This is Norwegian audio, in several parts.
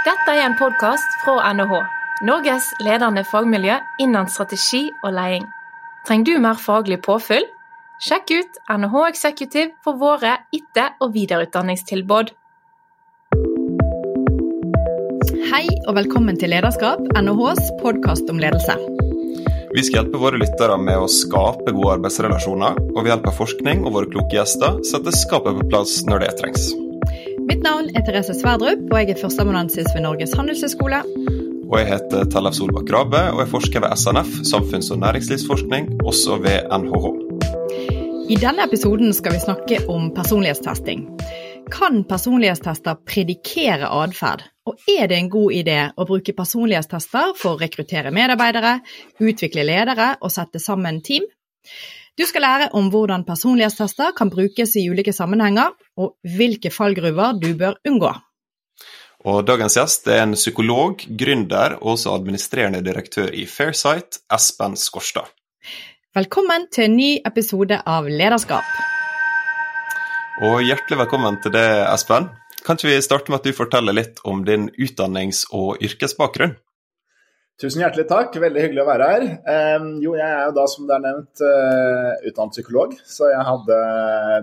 Dette er en podkast fra NHH, Norges ledende fagmiljø innen strategi og leding. Trenger du mer faglig påfyll? Sjekk ut NHH Executive for våre etter- og videreutdanningstilbud. Hei og velkommen til Lederskap, NHHs podkast om ledelse. Vi skal hjelpe våre lyttere med å skape gode arbeidsrelasjoner, og ved hjelp av forskning og våre kloke gjester sette skapet på plass når det trengs. Mitt navn er Therese Sverdrup, og jeg er førsteamanuensis ved Norges handelshøyskole. Og jeg heter Tellef Solbakk Grabe, og jeg forsker ved SNF, samfunns- og næringslivsforskning, også ved NHH. I denne episoden skal vi snakke om personlighetstesting. Kan personlighetstester predikere atferd? Og er det en god idé å bruke personlighetstester for å rekruttere medarbeidere, utvikle ledere og sette sammen team? Du skal lære om hvordan personlighetstester kan brukes i ulike sammenhenger, og hvilke fallgruver du bør unngå. Og Dagens gjest er en psykolog, gründer og også administrerende direktør i Fairsight, Espen Skorstad. Velkommen til en ny episode av Lederskap. Og hjertelig velkommen til det, Espen. Kan ikke vi starte med at du forteller litt om din utdannings- og yrkesbakgrunn? Tusen hjertelig takk, veldig hyggelig å være her. Jo, jeg er jo da, som det er nevnt, uh, utdannet psykolog. Så jeg hadde,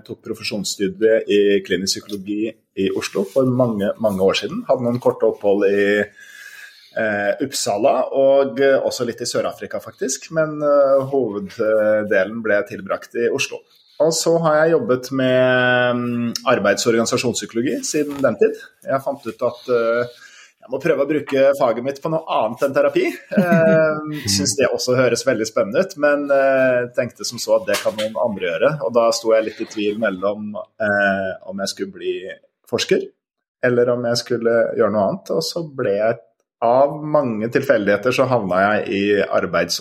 tok profesjonsstudie i klinisk psykologi i Oslo for mange, mange år siden. Hadde noen korte opphold i eh, Uppsala og uh, også litt i Sør-Afrika, faktisk. Men hoveddelen ble tilbrakt i Oslo. Og så har jeg jobbet med um, arbeids- og organisasjonspsykologi siden den tid. Jeg fant ut at jeg må prøve å bruke faget mitt på noe annet enn terapi. Eh, Syns det også høres veldig spennende ut, men eh, tenkte som så at det kan noen andre gjøre. Og da sto jeg litt i tvil mellom eh, om jeg skulle bli forsker, eller om jeg skulle gjøre noe annet. Og så ble jeg av mange tilfeldigheter så havna jeg i arbeids-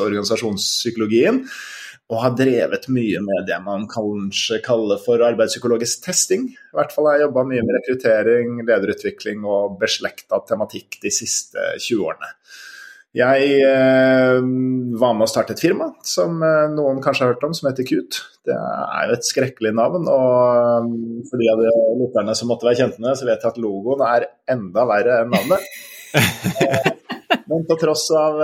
og har drevet mye med det man kanskje kaller for arbeidspsykologisk testing. I hvert fall har jeg jobba mye med rekruttering, lederutvikling og beslekta tematikk de siste 20 årene. Jeg eh, var med å starte et firma som eh, noen kanskje har hørt om, som heter Kut. Det er jo et skrekkelig navn, og for de av de lytterne som måtte være kjent med det, så vet jeg at logoen er enda verre enn navnet. Men på tross av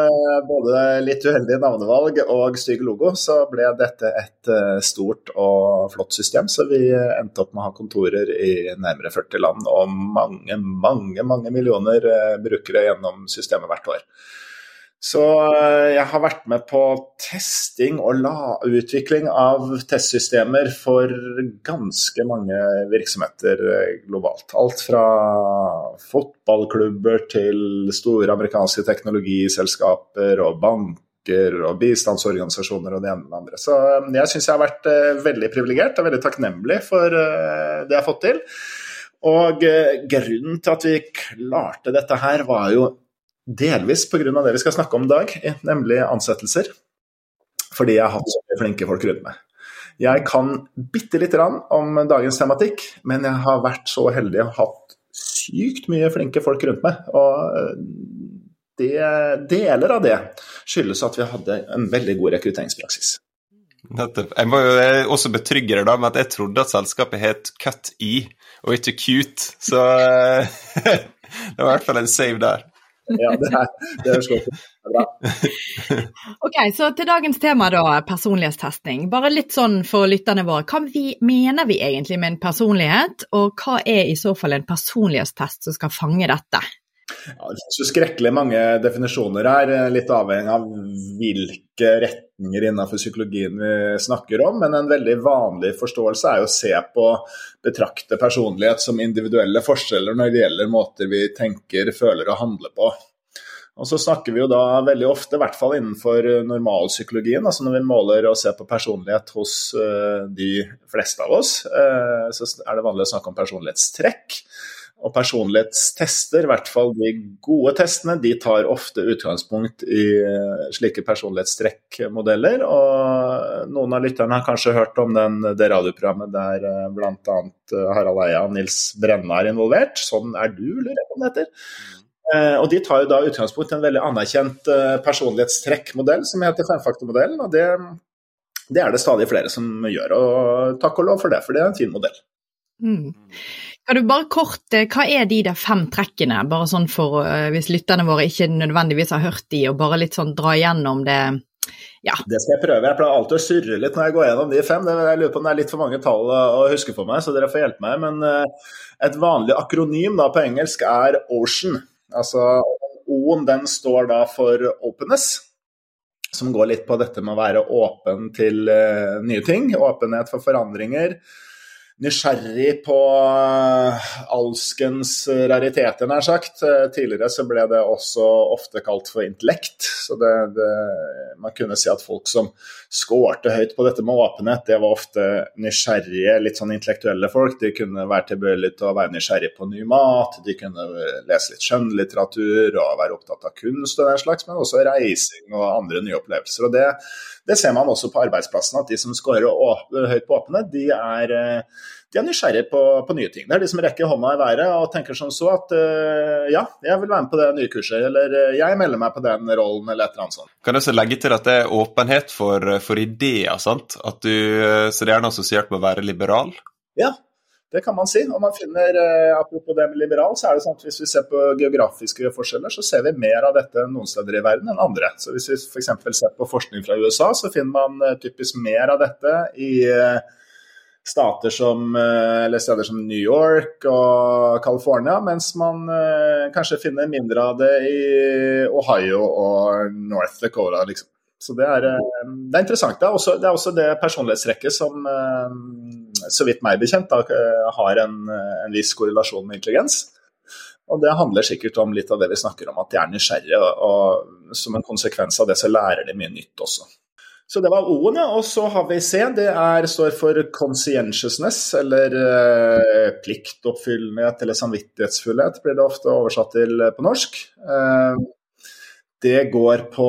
både litt uheldige navnevalg og stygg logo, så ble dette et stort og flott system. Så vi endte opp med å ha kontorer i nærmere 40 land og mange, mange, mange millioner brukere gjennom systemet hvert år. Så jeg har vært med på testing og utvikling av testsystemer for ganske mange virksomheter globalt. Alt fra fotballklubber til store amerikanske teknologiselskaper og banker og bistandsorganisasjoner og det ene og det andre. Så jeg syns jeg har vært veldig privilegert og veldig takknemlig for det jeg har fått til. Og grunnen til at vi klarte dette her, var jo delvis pga. det vi skal snakke om i dag, nemlig ansettelser. Fordi jeg har hatt så mye flinke folk rundt meg. Jeg kan bitte lite grann om dagens tematikk, men jeg har vært så heldig og hatt sykt mye flinke folk rundt meg. Og det, deler av det skyldes at vi hadde en veldig god rekrutteringspraksis. Jeg må jo også betrygge deg da med at jeg trodde at selskapet het Cut E og ikke Cute, så det var i hvert fall en save der. Ja, det er, det er. Ok, så til dagens tema, da, personlighetstesting. Bare litt sånn for lytterne våre. Hva vi, mener vi egentlig med en personlighet, og hva er i så fall en personlighetstest som skal fange dette? Ja, det finnes jo skrekkelig mange definisjoner her, litt avhengig av hvilke retninger innenfor psykologien vi snakker om. Men en veldig vanlig forståelse er å se på betrakte personlighet som individuelle forskjeller når det gjelder måter vi tenker, føler og handler på. Og så snakker vi jo da veldig ofte, i hvert fall innenfor normalpsykologien, altså når vi måler og ser på personlighet hos de fleste av oss, så er det vanlig å snakke om personlighetstrekk. Og personlighetstester, i hvert fall de gode testene, de tar ofte utgangspunkt i slike personlighetstrekkmodeller. Og noen av lytterne har kanskje hørt om den, det radioprogrammet der bl.a. Harald Eia og Nils Brenna er involvert. Sånn er du, lurer jeg på om det heter. Og De tar jo da utgangspunkt i en veldig anerkjent personlighetstrekkmodell som heter femfaktormodellen. og det, det er det stadig flere som gjør, og takk og lov for det, for det er en fin modell. Mm. Kan du bare kort, eh, Hva er de der fem trekkene, bare sånn for uh, hvis lytterne våre ikke nødvendigvis har hørt de, og bare litt sånn dra igjennom det? Ja. Det skal jeg prøve. Jeg pleier alltid å surre litt når jeg går gjennom de fem. Jeg lurer på om det er litt for mange tall å huske for meg, så dere får hjelpe meg. Men uh, et vanlig akronym da, på engelsk er Ocean. Altså O-en den står da for openness som går litt på dette med å være åpen til nye ting. Åpenhet for forandringer nysgjerrig på eh, alskens rariteter, nær sagt. Eh, tidligere så ble det også ofte kalt for intellekt. Så det, det, man kunne si at folk som skårte høyt på dette med åpenhet, det var ofte nysgjerrige, litt sånn intellektuelle folk. De kunne være tilbøyelige til å være nysgjerrige på ny mat, de kunne lese litt skjønnlitteratur og være opptatt av kunst og den slags, men også reising og andre nye opplevelser. Og det, det ser man også på arbeidsplassen, at de som skårer høyt på åpenhet, de er eh, de er nysgjerrige på, på, nye ting. Det er de som rekker hånda i været og tenker som så at uh, ja, jeg vil være med på det nye kurset, eller uh, jeg melder meg på den rollen, eller et eller annet sånt. Kan jeg også legge til at det er åpenhet for, for ideer, sant? At du, så det er gjerne assosiert med å være liberal? Ja, det kan man si. Og man finner, Apropos det med liberal, så er det sånn at hvis vi ser på geografiske forskjeller, så ser vi mer av dette noen steder i verden enn andre. Så Hvis vi f.eks. ser på forskning fra USA, så finner man typisk mer av dette i stater som, eh, eller steder som New York og California, mens man eh, kanskje finner mindre av det i Ohio og North Dakota. Liksom. Så det er, eh, det er interessant. Det er, også, det er også det personlighetsrekket som, så vidt meg bekjent, da, har en, en, viss korrelasjon med intelligens. Og det handler sikkert om litt av det vi snakker om, at de er nysgjerrige. Og, som en konsekvens av det så lærer de mye nytt også. Så det var O-en, ja. Og så har vi C. Det er, står for conscientiousness, eller eh, pliktoppfyllenhet eller samvittighetsfullhet, blir det ofte oversatt til på norsk. Eh, det går på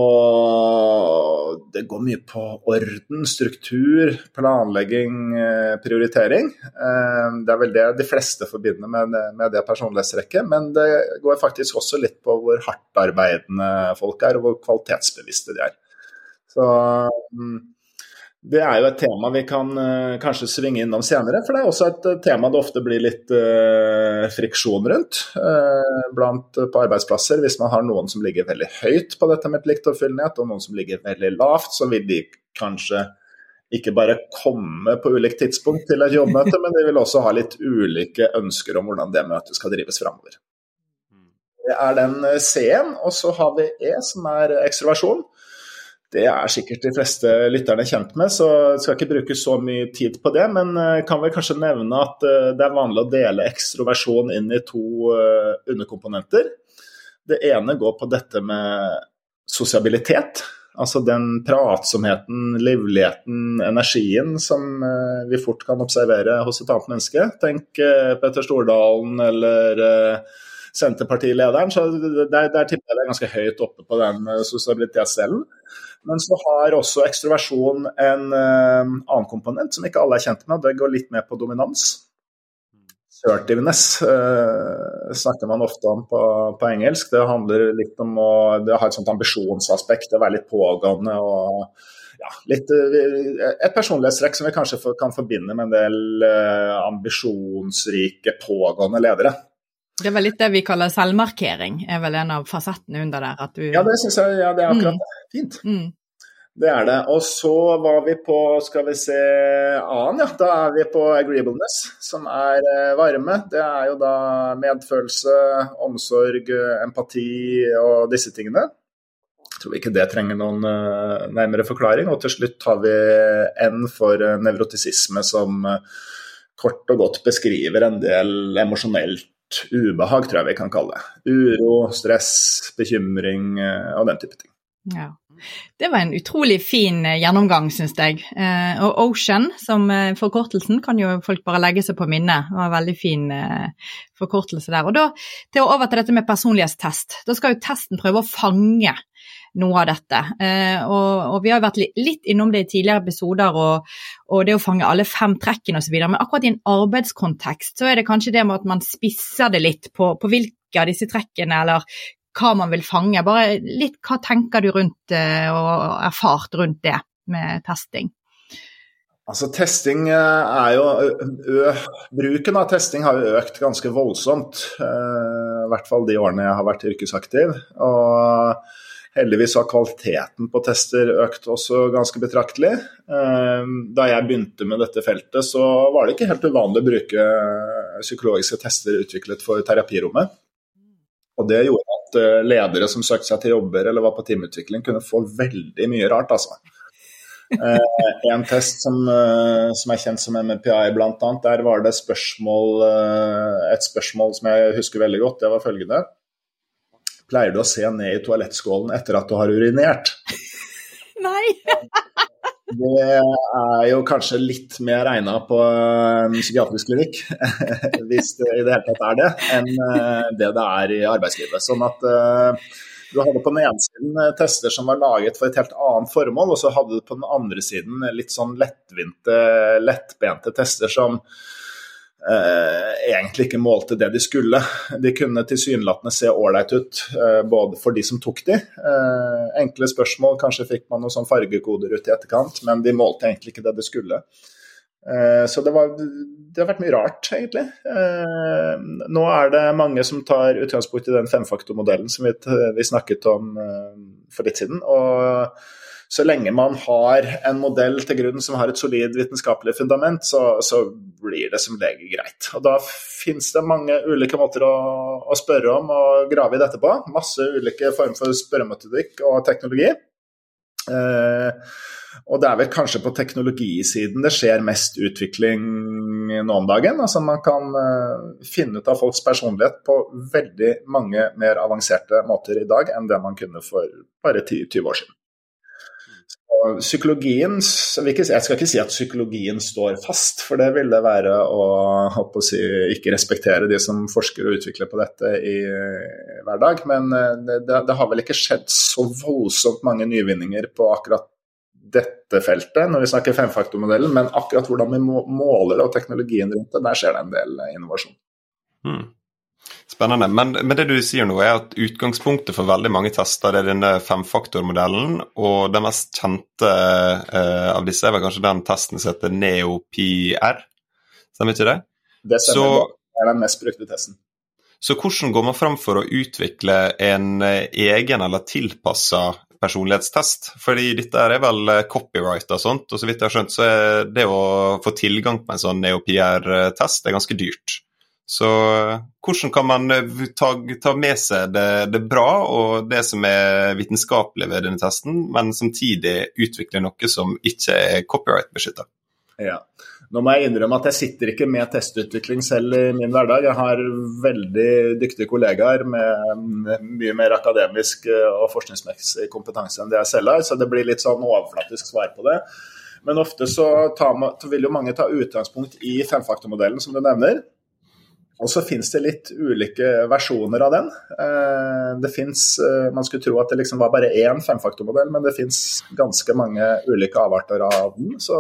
Det går mye på orden, struktur, planlegging, eh, prioritering. Eh, det er vel det de fleste forbinder med, med det personlighetstrekket. Men det går faktisk også litt på hvor hardtarbeidende folk er, og hvor kvalitetsbevisste de er. Så mm, det er jo et tema vi kan uh, kanskje svinge innom senere, for det er også et uh, tema det ofte blir litt uh, friksjon rundt blant, på arbeidsplasser. Hvis man har noen som ligger veldig høyt på dette med pliktoppfyllenhet, og noen som ligger veldig lavt, så vil de kanskje ikke bare komme på ulikt tidspunkt til et jobbmøte, men de vil også ha litt ulike ønsker om hvordan det møtet skal drives framover. Det er den C-en, og så har vi E, som er ekstroversjon. Det er sikkert de fleste lytterne kjent med, så jeg skal ikke bruke så mye tid på det. Men eh, kan vel kanskje nevne at eh, det er vanlig å dele ekstroversjon inn i to eh, underkomponenter. Det ene går på dette med sosialitet. Altså den pratsomheten, livligheten, energien som vi fort kan observere hos et annet menneske. Tenk Petter Stordalen eller Senterpartilederen. så Der, der tipper jeg det er ganske høyt oppe på den sosialitetsdelen. Men så har også ekstroversjon en uh, annen komponent som ikke alle er kjent med. Det går litt mer på dominans. Assertiveness uh, snakker man ofte om på, på, engelsk. Det handler litt om å har et sånt ambisjonsaspekt, å være litt pågående og ja, litt, uh, et personlighetstrekk som vi kanskje kan forbinde med en del ambisjonsrike, pågående ledere. Det er vel litt det vi kaller selvmarkering, er vel en av fasettene under der? Du... Ja, det syns jeg ja, det er akkurat mm. Fint. Mm. Det er det. Og så var vi på, skal vi se, annen, ja. Da er vi på agreeableness, som er eh, varme. Det er jo da medfølelse, omsorg, empati og disse tingene. Jeg tror ikke det trenger noen uh, nærmere forklaring. Og til slutt har vi N for nevrotisisme, som kort og godt beskriver en del emosjonelt ubehag, tror jeg vi kan kalle det. Uro, stress, bekymring og den type ting. Ja. Det var en utrolig fin eh, gjennomgang, syns jeg. Eh, og Ocean som eh, forkortelsen kan jo folk bare legge seg på minnet. Det var en veldig fin forkortelse der. Og da til over til dette med personlighetstest. Da skal jo testen prøve å fange noe av dette. Og, og vi har vært litt innom det i tidligere episoder, og, og det å fange alle fem trekkene osv. Men akkurat i en arbeidskontekst så er det kanskje det med at man spisser det litt på, på hvilke av disse trekkene eller hva man vil fange. Bare litt hva tenker du rundt og erfart rundt det med testing? Altså, testing er jo Bruken av testing har jo økt ganske voldsomt. I hvert fall de årene jeg har vært yrkesaktiv. Og heldigvis har kvaliteten på tester økt også ganske betraktelig. Da jeg begynte med dette feltet, så var det ikke helt uvanlig å bruke psykologiske tester utviklet for terapirommet. Og det gjorde at ledere som søkte seg til jobber eller var på teamutvikling, kunne få veldig mye rart, altså. Eh, en test som, eh, som, er kjent som MPI bl.a., der var det spørsmål, eh, et spørsmål som jeg husker veldig godt. Det var følgende. Pleier du å se ned i toalettskålen etter at du har urinert? Nei! Det er jo kanskje litt mer regna på en psykiatrisk klinikk, hvis det i det hele tatt er det, enn det det er i arbeidslivet. Sånn at du hadde på den ene siden eh, tester som var laget for et helt annet formål, og så hadde du på den andre siden litt sånn lettvinte, lettbente tester som eh, egentlig ikke målte det de skulle. De kunne tilsynelatende se ålreit ut, eh, både for de som tok de. Eh, enkle spørsmål, kanskje fikk man noen sånn fargekoder ut i etterkant, men de målte egentlig ikke det de skulle. Eh, så det, var, det, har vært mye rart, egentlig. Eh, nå er det mange som tar utgangspunkt i den femfaktormodellen som vi, vi, snakket om eh, for litt siden. og så lenge man har en modell til grunn som har et solid vitenskapelig fundament, så, så blir det som lege greit. Og Da finnes det mange ulike måter å, å, spørre om og grave i dette på. Masse ulike former for spørremetodikk og teknologi. Eh, og det er vel kanskje på teknologisiden det skjer mest utvikling nå om dagen. Altså Man kan uh, finne ut av folks personlighet på veldig mange mer avanserte måter i dag enn det man kunne for bare 10-20 år siden. Og psykologien, Jeg skal ikke si at psykologien står fast, for det ville være å, å si, ikke respektere de som forsker og utvikler på dette i hver dag. Men eh, det, det har vel ikke skjedd så voldsomt mange nyvinninger på akkurat dette feltet når vi snakker femfaktormodellen, men akkurat hvordan vi måler det og teknologien rundt det, der skjer det en del eh, innovasjon. Hmm. Spennende. Men, men, det du sier nå er at utgangspunktet for veldig mange tester er denne femfaktormodellen, og den mest kjente eh, av disse er vel kanskje den testen som heter NeoPR, stemmer ikke det? Det stemmer, Så, det er den mest brukte testen. Så hvordan går man fram for å utvikle en eh, egen eller tilpassa personlighetstest. Fordi dette er vel eh, copyright og sånt, og så vidt jeg har skjønt, så er det å få tilgang på en sånn NeoPR-test er ganske dyrt. Så eh, hvordan kan man eh, ta, ta med seg det, det, bra og det som er vitenskapelig ved denne testen, men samtidig utvikle noe som ikke er copyright-beskytta? Ja. Nå må jeg innrømme at jeg sitter ikke med testutvikling selv i min hverdag. Jeg har veldig dyktige kollegaer med mye mer akademisk eh, og forskningsmessig kompetanse enn det jeg selv har, så det blir litt sånn overflatisk svar på det. Men ofte så, tar, vil jo mange ta utgangspunkt i femfaktormodellen, som du nevner. Og så finnes det litt ulike versjoner av den. Eh, det finnes, eh, Man skulle tro at det liksom var bare én femfaktormodell, men det finnes ganske mange ulike avarter av den. Så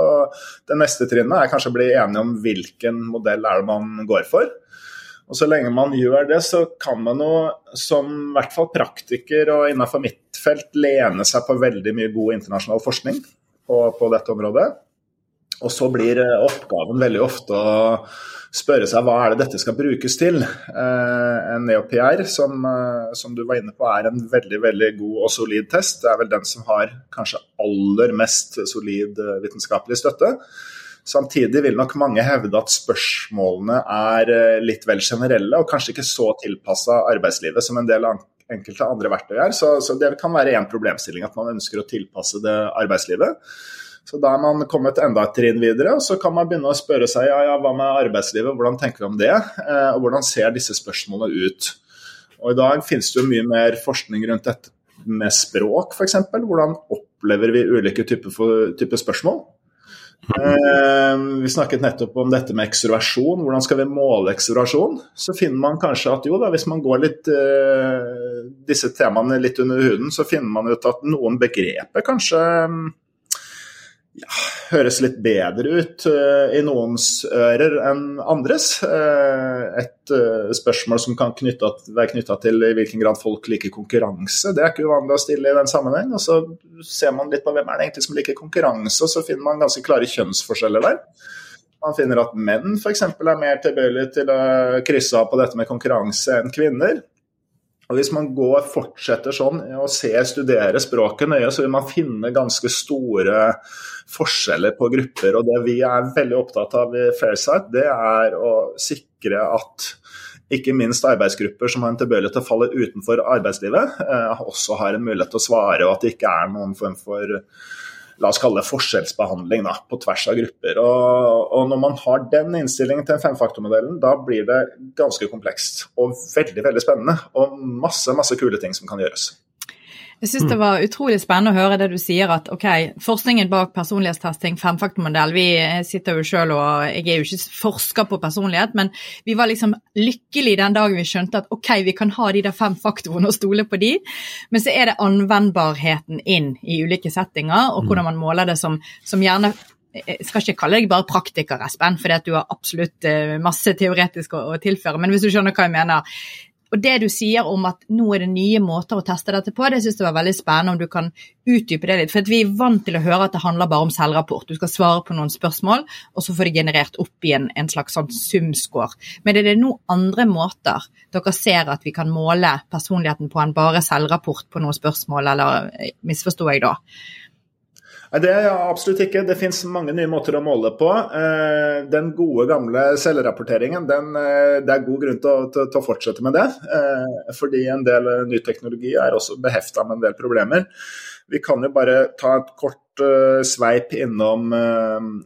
det neste trinnet er kanskje å bli enige om hvilken modell er det man går for. Og Så lenge man gjør det, så kan man jo som i hvert fall praktiker og innenfor mitt felt lene seg på veldig mye god internasjonal forskning på, på dette området. Og så blir oppgaven veldig ofte å spørre seg hva er det dette skal brukes til. Eh, en EOPR, som, eh, som, du var inne på, er en veldig veldig god og solid test. Det er vel den som har kanskje aller mest solid eh, vitenskapelig støtte. Samtidig vil nok mange hevde at spørsmålene er litt vel generelle, og kanskje ikke så tilpassa arbeidslivet som en del enkelte andre verktøy er. Så, så det kan være én problemstilling, at man ønsker å tilpasse det arbeidslivet. Så da er man kommet enda et trinn videre, og så kan man begynne å spørre seg ja, ja, hva med arbeidslivet, hvordan tenker vi om det, eh, og hvordan ser disse spørsmålene ut. Og I dag finnes det jo mye mer forskning rundt dette med språk, f.eks. Hvordan opplever vi ulike typer, typer spørsmål? Eh, vi snakket nettopp om dette med ekstroversjon. Hvordan skal vi måle ekstroversjon? Så finner man kanskje at jo da, hvis man går litt eh, disse temaene litt under huden, så finner man ut at noen begreper kanskje ja, høres litt bedre ut uh, i noens ører enn andres. Uh, et uh, spørsmål som kan knytte, være knytta til i hvilken grad folk liker konkurranse, det er ikke uvanlig å stille i den sammenheng. Og så ser man litt på hvem er det egentlig som liker konkurranse, og så finner man ganske klare kjønnsforskjeller der. Man finner at menn f.eks. er mer tilbøyelige til å krysse av på dette med konkurranse enn kvinner. Og Hvis man går, fortsetter sånn og ser, studerer språket nøye, så vil man finne ganske store forskjeller på grupper. Og Det vi er veldig opptatt av i Fairsight, det er å sikre at ikke minst arbeidsgrupper som har en tilbøyelighet til å falle utenfor arbeidslivet, eh, også har en mulighet til å svare, og at det ikke er noen form for la oss kalle det forskjellsbehandling da, på tvers av grupper. Og, og, Når man har den innstillingen til femfaktormodellen, da blir det ganske komplekst og veldig veldig spennende. Og masse, masse kule ting som kan gjøres. Jeg syns det var utrolig spennende å høre det du sier at ok, forskningen bak personlighetstesting, femfaktormodell, vi sitter jo sjøl og jeg er jo ikke forsker på personlighet, men vi var liksom lykkelige den dagen vi skjønte at ok, vi kan ha de der fem faktorene og stole på de, men så er det anvendbarheten inn i ulike settinger, og hvordan man måler det som, som gjerne jeg skal ikke kalle deg bare praktiker, Espen, for du har absolutt eh, masse teoretisk å tilføre. Men hvis du skjønner hva jeg mener, og det du sier om at nå er det nye måter å teste dette på, det syns jeg var veldig spennende om du kan utdype det litt. For vi er vant til å høre at det handler bare om selvrapport. Du skal svare på noen spørsmål, og så får det generert opp i en, en slags sånn sumscore. Men er det nå andre måter dere ser at vi kan måle personligheten på enn bare selvrapport på noen spørsmål, eller misforstår jeg da? Det er absolutt ikke. Det finnes mange nye måter å måle på. Eh, den gode, gamle selvrapporteringen, den, eh, det er god grunn til å, til, til å, fortsette med det. Eh, fordi en del ny teknologi er også behefta med en del problemer. Vi kan jo bare ta et kort sveip innom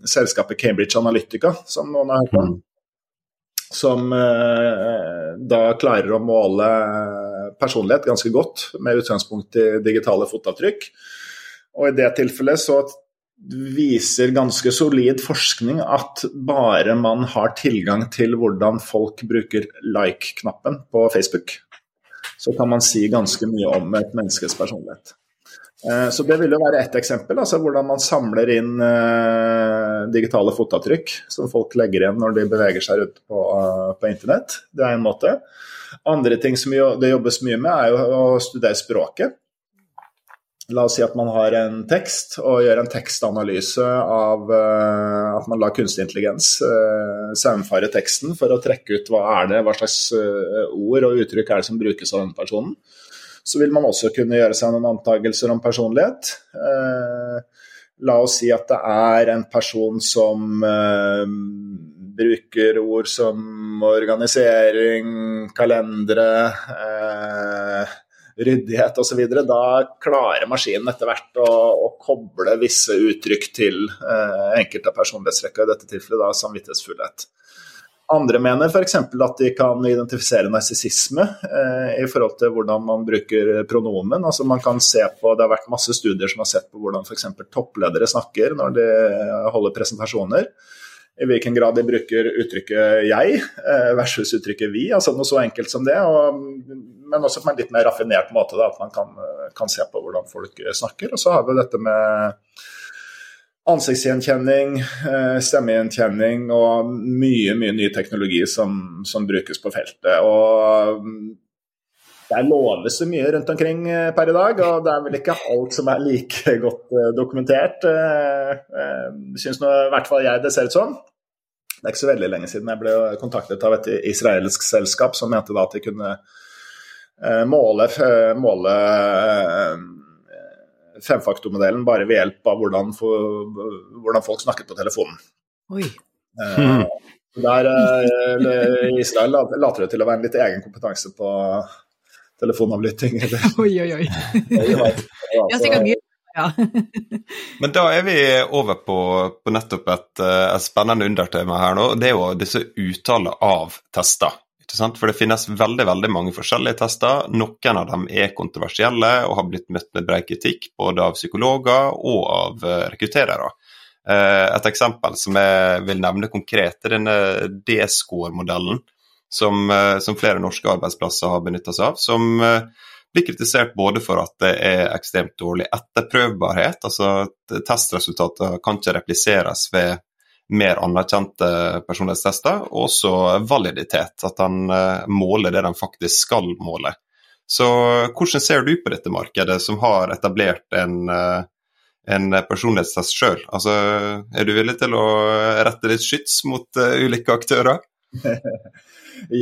selskapet Cambridge Analytica, som noen har hørt om. Som da klarer å måle personlighet ganske godt med utgangspunkt i digitale fotavtrykk. Og i det tilfellet så viser ganske solid forskning at bare man har tilgang til hvordan folk bruker like-knappen på Facebook, så kan man si ganske mye om et menneskes personlighet. Eh, så Det vil jo være ett eksempel, altså hvordan man samler inn uh, digitale fotavtrykk som folk legger igjen når de beveger seg rundt på, uh, på internett. Det er en måte. Andre ting som det jobbes mye med, er jo å studere språket. La oss si at man har en tekst og gjør en tekstanalyse av uh, at man lar kunstig intelligens uh, saumfare teksten for å trekke ut hva er det, hva slags uh, ord og uttrykk er det som brukes av denne personen. Så vil man også kunne gjøre seg noen antakelser om personlighet. La oss si at det er en person som bruker ord som organisering, kalendere ryddighet osv., da klarer maskinen etter hvert å, å, koble visse uttrykk til eh, enkelte personlighetstrekk, i dette tilfellet da samvittighetsfullhet. Andre mener f.eks. at de kan identifisere narsissisme eh, i forhold til hvordan man bruker pronomen. Altså man kan se på, Det har vært masse studier som har sett på hvordan f.eks. toppledere snakker når de holder presentasjoner i hvilken grad de bruker uttrykket 'jeg' eh, versus uttrykket 'vi'. altså Noe så enkelt som det. Og, men også på en litt mer raffinert måte, da, at man kan, kan, se på hvordan folk snakker. Og så har vi dette med ansiktsgjenkjenning, eh, stemmegjenkjenning og mye mye ny teknologi som, som brukes på feltet. Og det loves så mye rundt omkring eh, per i dag, og det er vel ikke alt som er like godt dokumentert. Syns nå i hvert fall jeg det ser ut som. Det er ikke så veldig lenge siden jeg ble kontaktet av et israelsk selskap som mente da at de kunne eh, måle, måle eh, femfaktormodellen bare ved hjelp av hvordan, for, hvordan folk snakket på telefonen. Oi. Mm. Der Israel later det til å være en litt egen kompetanse på telefonavlytting. Oi, oi, oi. Det er sikkert mye ja. Men da er vi over på, på nettopp et, eh, et, spennende undertema her nå. Det er jo disse uttaler av tester. For det finnes veldig veldig mange forskjellige tester. Noen av dem er kontroversielle og har blitt møtt med bred kritikk både av psykologer og av eh, rekrutterere. Eh, et eksempel som jeg vil nevne konkret, er denne D-score-modellen. Som, som, flere norske arbeidsplasser har benytta seg av. Som blir kritisert både for at det er ekstremt dårlig etterprøvbarhet, altså at testresultater kan ikke repliseres ved mer anerkjente personlighetstester, og også validitet, at han måler det han faktisk skal måle. Så hvordan ser du på dette markedet, som har etablert en, en personlighetstest sjøl? Altså, er du villig til å rette litt skyts mot ulike aktører?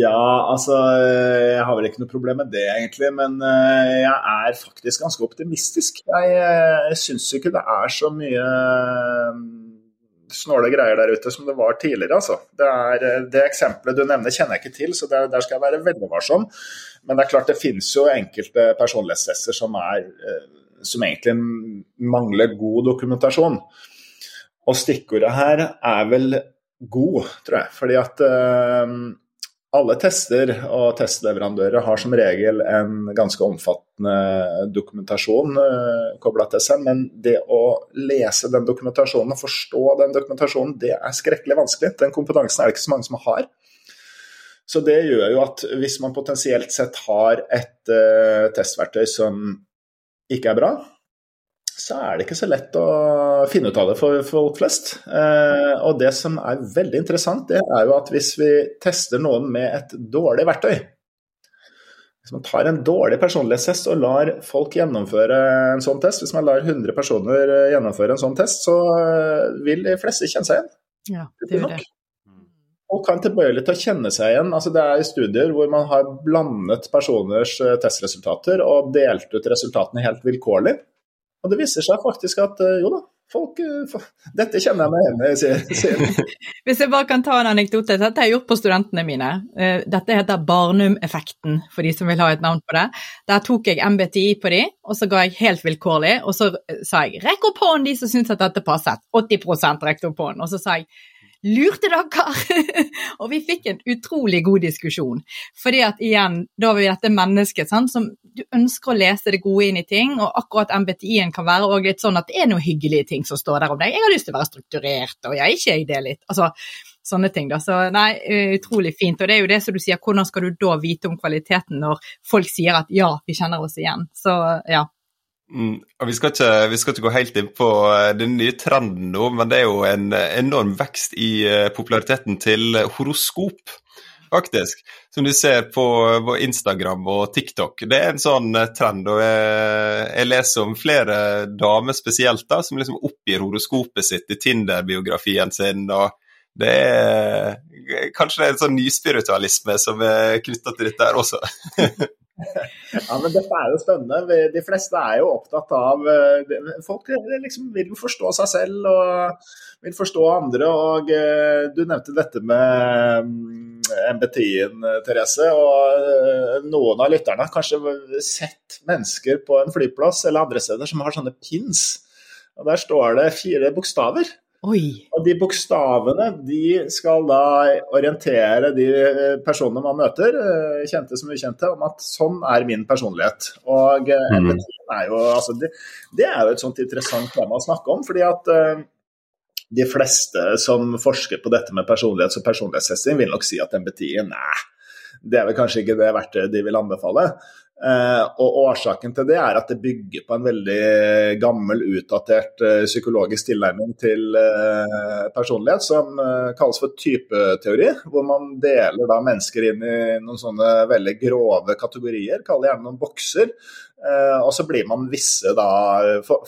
ja, altså Jeg har vel ikke noe problem med det, egentlig. Men eh, jeg er faktisk ganske optimistisk. Jeg, jeg eh, syns ikke det er så mye eh, snåle greier der ute som det var tidligere. Altså. Det, er, det eksempelet du nevner kjenner jeg ikke til, så der, der skal jeg være veldig varsom. Men det er klart det finnes jo enkelte personlighetstester som, er, som egentlig mangler god dokumentasjon. Og stikkordet her er vel god, tror jeg. Fordi at uh, alle tester og testleverandører har som regel en ganske omfattende dokumentasjon eh, kobla til seg, men det å lese den dokumentasjonen og forstå den dokumentasjonen, det er skrekkelig vanskelig. Den kompetansen er det ikke så mange som har. Så det gjør jo at hvis man potensielt sett har et uh, testverktøy som ikke er bra, så er det ikke så lett å finne ut av det for folk flest. Eh, og det som er veldig interessant, det er jo at hvis vi tester noen med et dårlig verktøy Hvis man tar en dårlig personlighetstest og lar folk gjennomføre en sånn test, hvis man lar 100 personer gjennomføre en sånn test, så vil de fleste kjenne seg igjen. Ja, det gjør det. Folk kan tilbøyelig til å kjenne seg igjen. Altså, det er studier hvor man har blandet personers eh, testresultater og delt ut resultatene helt vilkårlig. Og det viser seg faktisk at eh, jo da, folk eh, Dette kjenner jeg meg igjen i, sier Hvis jeg bare kan ta en anekdote. Dette har jeg gjort på studentene mine. Eh, dette heter Barnum-effekten, for de som vil ha et navn på det. Der tok jeg MBTI på de, og så ga jeg helt vilkårlig. Og så sa jeg 'rekk opp hånden de som syns at dette passet'. 80 rekte opp hånden. Og så sa jeg Lurte dere? og vi fikk en utrolig god diskusjon. Fordi at igjen, da var vi dette mennesket sant, som du ønsker å lese det gode inn i ting, og akkurat MBTI-en kan være litt sånn at det er noen hyggelige ting som står der om deg. Jeg har lyst til å være strukturert, og jeg er ikke jeg det litt. Altså, sånne ting. da. Så nei, utrolig fint. Og det er jo det som du sier, hvordan skal du da vite om kvaliteten når folk sier at ja, vi kjenner oss igjen. Så ja, Mm, vi skal, ikke, vi skal, ikke, gå helt inn på den nye trenden nå, men det er jo en enorm vekst i populariteten til horoskop, faktisk. Som du ser på, Instagram og TikTok. Det er en sånn eh, trend, og jeg leser om flere damer spesielt da, som liksom oppgir horoskopet sitt i Tinder-biografien sin. og det er kanskje det er en sånn nyspiritualisme som er knytta til dette her også. ja, men Dette er jo spennende. De fleste er jo opptatt av eh, Folk liksom vil forstå seg selv og vil forstå andre. og eh, Du nevnte dette med MBTI-en, mm, Therese. og eh, Noen av lytterne har kanskje sett mennesker på en flyplass eller andre steder som har sånne pins. og Der står det fire bokstaver. Oi. Og de bokstavene de skal da orientere de eh, personene man møter, eh, kjente som ukjente, om at sånn er min personlighet. Og eh, mm. er jo, altså, det, det, er jo et sånt interessant tema å snakke om. fordi at uh, de fleste som forsker på dette med personlighets- og personlighetstesting, vil nok si at MBTI nei, det er vel kanskje ikke det verktøyet de vil anbefale. Uh, og Årsaken til det er at det bygger på en veldig gammel, utdatert uh, psykologisk tilnærming til uh, personlighet som kalles for typeteori. Hvor man deler da mennesker inn i noen sånne veldig grove kategorier, kaller gjerne noen bokser. og så blir man visse da,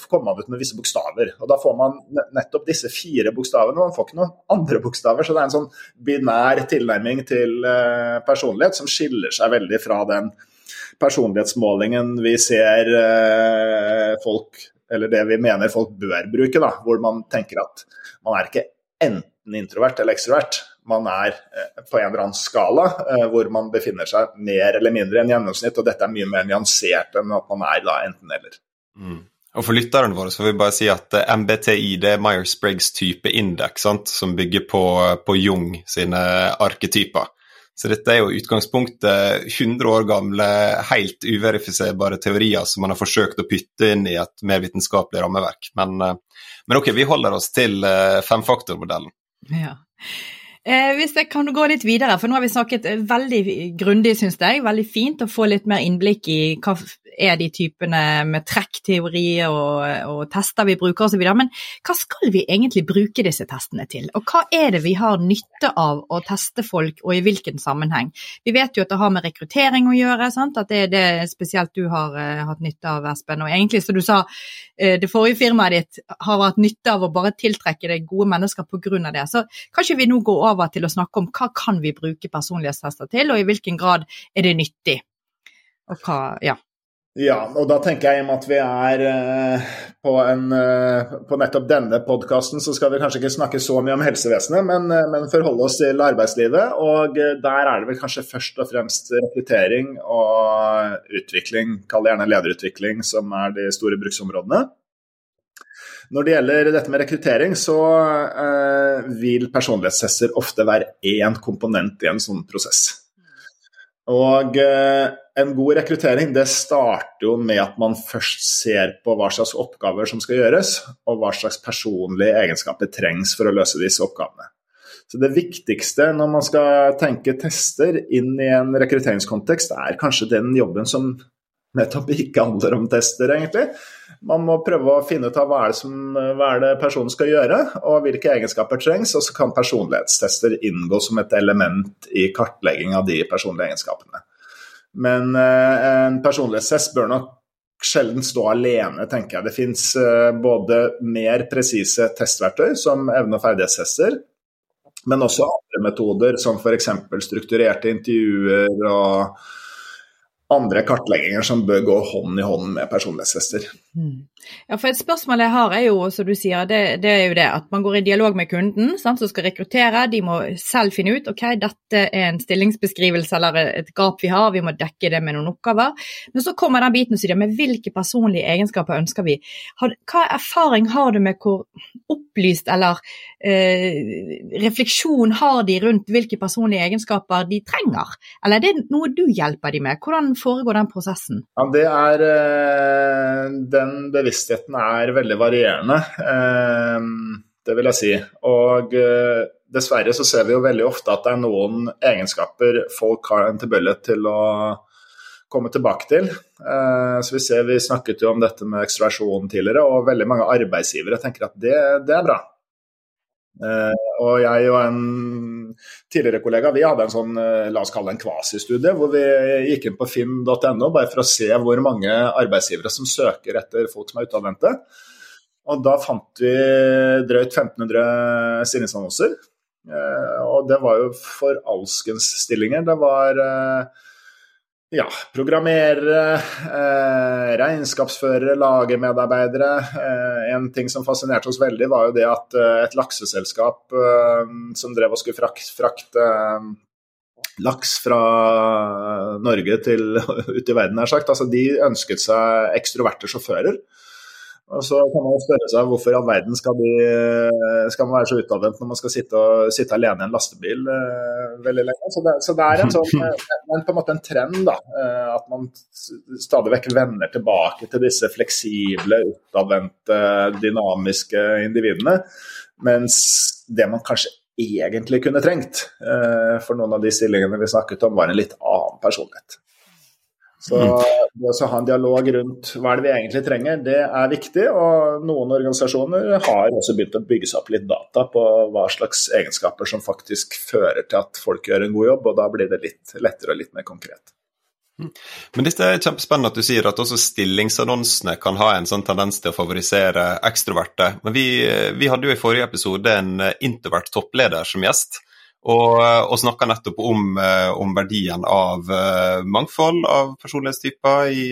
kommer man ut med visse bokstaver. og Da får man nettopp disse fire bokstavene. Man får ikke noen andre bokstaver. Så det er en sånn binær tilnærming til personlighet som skiller seg veldig fra den personlighetsmålingen vi ser eh, folk Eller det vi mener folk bør bruke, da, hvor man tenker at man er ikke enten introvert eller ekstrovert. Man er eh, på en eller annen skala eh, hvor man befinner seg mer eller mindre enn gjennomsnitt, og dette er mye mer nyansert enn at man er da enten-eller. Mm. Og For lytterne våre så vil vi bare si at MBTI det er Myers-Briggs type indeks, som bygger på, på Jung sine arketyper. Så dette er jo utgangspunktet 100 år gamle, helt uverifiserbare teorier som man har forsøkt å pytte inn i et mer vitenskapelig rammeverk. Men, eh, men ok, vi holder oss til eh, femfaktormodellen. Ja. Eh, hvis jeg kan gå litt videre, for nå har vi snakket veldig grundig, syns jeg. Veldig fint å få litt mer innblikk i hva er de typene med trekkteori og, og tester vi bruker osv. Men hva skal vi egentlig bruke disse testene til? Og hva er det vi har nytte av å teste folk, og i hvilken sammenheng? Vi vet jo at det har med rekruttering å gjøre, sant? at det er det spesielt du har uh, hatt nytte av, Espen. Og egentlig, som du sa, uh, det forrige firmaet ditt har hatt nytte av å bare tiltrekke deg gode mennesker pga. det. Så kanskje vi nå går over til å snakke om hva kan vi bruke personlighetstester til, og i hvilken grad er det nyttig? Og hva, ja. Ja, og da tenker jeg i og med at vi er uh, på, en, uh, på, nettopp denne podkasten, så skal vi kanskje ikke snakke så mye om helsevesenet, men, uh, men forholde oss til arbeidslivet. Og der er det vel kanskje først og fremst rekruttering og utvikling, kall det gjerne lederutvikling, som er de store bruksområdene. Når det gjelder dette med rekruttering, så vil personlighetstester ofte være én komponent i en sånn prosess. Og eh, en god rekruttering det starter jo med at man først ser på hva slags oppgaver som skal gjøres, og hva slags personlige egenskaper trengs for å løse disse oppgavene. Så Det viktigste når man skal tenke tester inn i en rekrutteringskontekst, er kanskje den jobben som nettopp ikke handler om tester, egentlig. Man må prøve å finne ut av hva er, det, som, hva er det personen skal gjøre, og hvilke egenskaper trengs. Og så kan personlighetstester inngå som et element i kartlegging av de personlige egenskapene. Men eh, en personlighetstest bør nok sjelden stå alene, tenker jeg. Det fins eh, både mer presise testverktøy, som evne- og ferdighetstester, men også andre metoder, som f.eks. strukturerte intervjuer og andre kartlegginger som bør gå hånd i hånd med personlighetstester. Mm. Ja, for Et spørsmål jeg har er jo, som du sier, det, det er jo det at man går i dialog med kunden sant, som skal rekruttere. De må selv finne ut ok, dette er en stillingsbeskrivelse eller et gap vi har, vi må dekke det med noen oppgaver. Men så kommer den biten som med hvilke personlige egenskaper ønsker vi. Hva erfaring har du med hvor opplyst eller eh, refleksjon har de rundt hvilke personlige egenskaper de trenger? Eller er det noe du hjelper de med? Hvordan foregår den prosessen? Ja, det er, den Den bevisstheten er veldig varierende, eh, det vil jeg si. Og eh, dessverre så ser vi jo veldig ofte at det er noen egenskaper folk har en tilbøyelighet til å komme tilbake til. Så Vi ser, vi snakket jo om dette med ekstraversjon tidligere, og veldig mange arbeidsgivere tenker at det, det er bra. Uh, og jeg og en tidligere kollega vi hadde en sånn, uh, la oss kalle det en kvasistudie, hvor vi gikk inn på finn.no bare for å se hvor mange arbeidsgivere som søker etter folk som er utadvendte. Og da fant vi drøyt 1500 stillingsannonser. Uh, og det var jo for alskens stillinger. Det var ja, programmerere, eh, regnskapsførere, lagermedarbeidere. Eh, en ting som fascinerte oss veldig, var jo det at eh, et lakseselskap eh, som drev og skulle frakte, frakte eh, laks fra Norge til ut i verden, nær sagt, altså de ønsket seg ekstroverte sjåfører. Og så kan man spørre seg hvorfor i all verden skal, de, skal man være så utadvendt når man skal sitte, sitte, alene i en lastebil uh, veldig lenge. Så det, så det, er en sånn, en, på en måte en trend da, uh, at man stadig vekk vender tilbake til disse fleksible, utadvendte, dynamiske individene. Mens det man kanskje egentlig kunne trengt uh, for noen av de stillingene vi snakket om, var en litt annen personlighet. Så mm. det å ha en dialog rundt hva er det vi egentlig trenger, det er viktig. Og noen organisasjoner har også begynt å bygge seg opp litt data på hva slags egenskaper som faktisk fører til at folk gjør en god jobb, og da blir det litt lettere og litt mer konkret. Mm. Men dette er kjempespennende at du sier at også stillingsannonsene kan ha en sånn tendens til å favorisere ekstroverte. Men vi, vi hadde jo i forrige episode en introvert toppleder som gjest. Og, og snakka nettopp om, eh, om, verdien av uh, mangfold av personlighetstyper i,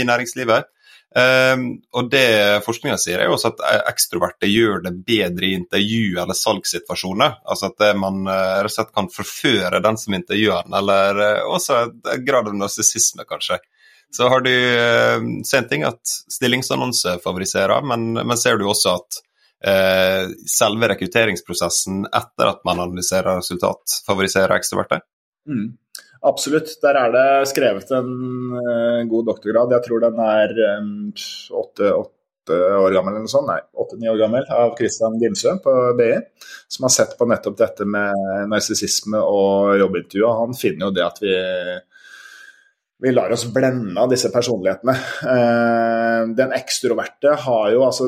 i næringslivet. Um, og det forskninga sier, er jo også at ekstroverte gjør det bedre i intervju- eller salgssituasjoner. Altså at man rett og slett kan forføre den som intervjuer den, eller også en grad av narsissisme, kanskje. Så har du uh, en ting at stillingsannonse favoriserer, men, men ser du også at eh, selve rekrutteringsprosessen etter at man analyserer resultat, favoriserer ekstroverte? Mm. Absolutt. Der er det skrevet en uh, god doktorgrad. Jeg tror den er åtte um, år gammel eller noe sånt, nei, åtte-ni år gammel, av Christian Gimsø på BI, som har sett på nettopp dette med narsissisme og jobbintervju. Han finner jo det at vi vi lar oss blende av disse personlighetene. Den ekstroverte har jo altså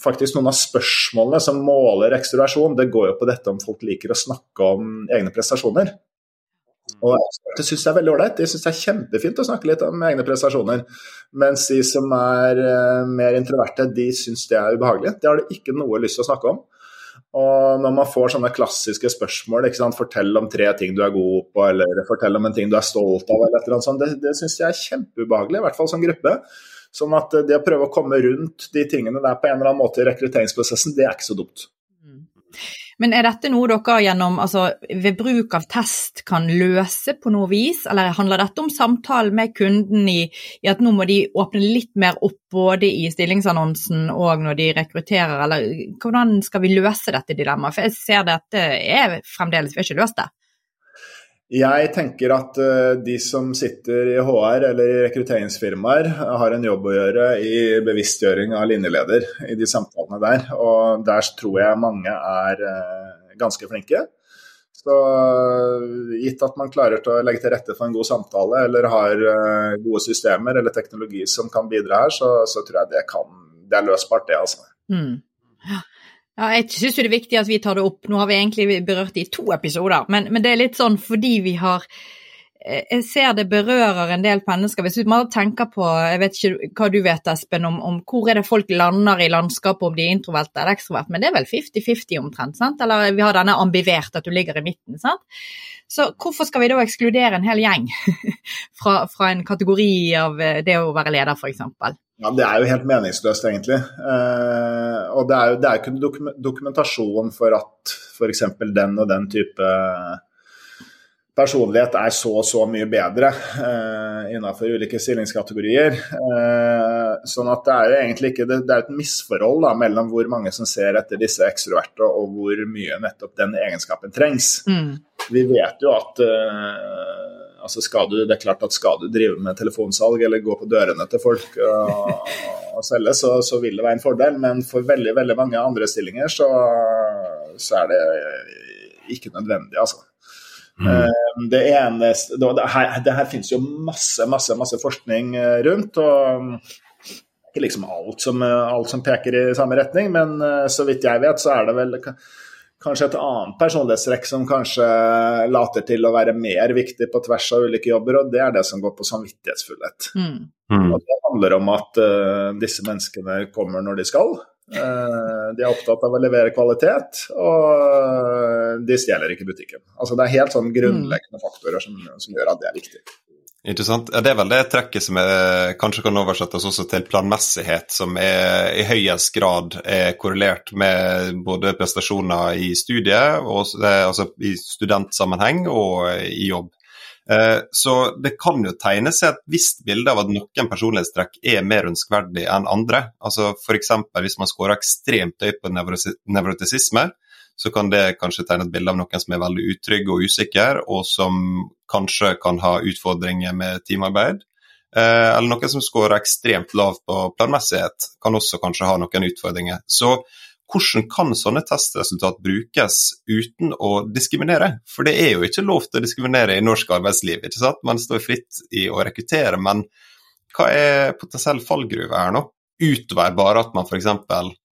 faktisk noen av spørsmålene som måler ekstroversjon, det går jo på dette om folk liker å snakke om egne prestasjoner. Og det syns det er veldig ålreit. De syns det er kjempefint å snakke litt om egne prestasjoner. Mens de som er mer introverte, de syns det er ubehagelig. Det har de ikke noe lyst til å snakke om. Og når man får sånne klassiske spørsmål, ikke sant? fortell om tre ting du er god på, eller fortell om en ting du er stolt av, eller et eller annet sånt, det, det syns jeg er kjempeubehagelig, i hvert fall som gruppe. Sånn at det å prøve å komme rundt de tingene der på en eller annen måte i rekrutteringsprosessen, det er ikke så dumt. Men er dette noe dere gjennom, altså ved bruk av test kan løse på noe vis, eller handler dette om samtalen med kunden i, i, at nå må de åpne litt mer opp både i stillingsannonsen og når de rekrutterer, eller hvordan skal vi løse dette dilemmaet? For jeg ser dette er fremdeles, vi har ikke løst det. Jeg tenker at uh, de som sitter i HR eller i rekrutteringsfirmaer, har en jobb å gjøre i bevisstgjøring av linjeleder i de samtalene der. Og der tror jeg mange er uh, ganske flinke. Så gitt at man klarer å legge til rette for en god samtale, eller har gode systemer eller teknologi som kan bidra her, så, så tror jeg det, kan, det er løsbart, det, altså. Mm. Ja. Ja, jeg syns det er viktig at vi tar det opp. Nå har vi egentlig berørt det i to episoder, men, men, det er litt sånn fordi vi har jeg ser det berører en del mennesker. Hvis man tenker på, jeg vet ikke hva du vet Espen, om, om hvor er det folk lander i landskapet, om de er introverte eller ekstroverte, men det er vel 50-50 omtrent, sant? Eller vi har denne ambivert, at du ligger i midten, sant. Så hvorfor skal vi da ekskludere en hel gjeng fra, fra en kategori av eh, det å være leder, f.eks.? Ja, Det er jo helt meningsløst, egentlig. Eh, og det er jo ikke dokumentasjon for at f.eks. den og den type personlighet er så og så mye bedre eh, innenfor ulike stillingskategorier. Eh, sånn at det er egentlig ikke det, det er et misforhold da, mellom hvor mange som ser etter disse ekstroverte, og hvor mye nettopp den egenskapen trengs. Mm. Vi vet jo at eh, altså skal du, det er klart at skal du drive med telefonsalg eller gå på dørene til folk og, og selge, så, så, vil det være en fordel. Men for veldig veldig mange andre stillinger så, så er det ikke nødvendig, altså. Mm. Eh, det eneste det her, det her, finnes jo masse, masse, masse forskning eh, rundt. og ikke liksom alt som, alt som peker i samme retning, men eh, så vidt jeg vet, så er det vel kanskje et annet personlighetstrekk som kanskje later til å være mer viktig på tvers av ulike jobber, og det er det som går på samvittighetsfullhet. Mm. Mm. Og det handler om at uh, disse menneskene kommer når de skal. Uh, de er opptatt av å levere kvalitet, og de stjeler ikke butikken. Altså Det er helt sånn grunnleggende faktorer som, som gjør at det er viktig. Interessant. Ja, Det er vel det trekket som er, kanskje kan oversettes også til planmessighet, som er, i høyest grad er korrelert med både prestasjoner i studiet, og, altså i studentsammenheng og i jobb. Eh, så det kan jo tegne seg et visst bilde av at noen personlighetstrekk er mer ønskverdig enn andre. Altså F.eks. hvis man scorer ekstremt høyt på nevrotisisme, så kan det kanskje tegne et bilde av noen som er veldig utrygg og usikker, og som kanskje kan ha utfordringer med teamarbeid. Eh, eller noen som scorer ekstremt lavt på planmessighet, kan også kanskje ha noen utfordringer. Så hvordan kan sånne testresultat brukes uten å diskriminere? For det er jo ikke lov til å diskriminere i norsk arbeidsliv, ikke sant? Man står fritt i å rekruttere, men hva er potensiell fallgruve her nå? Utover bare at man f.eks.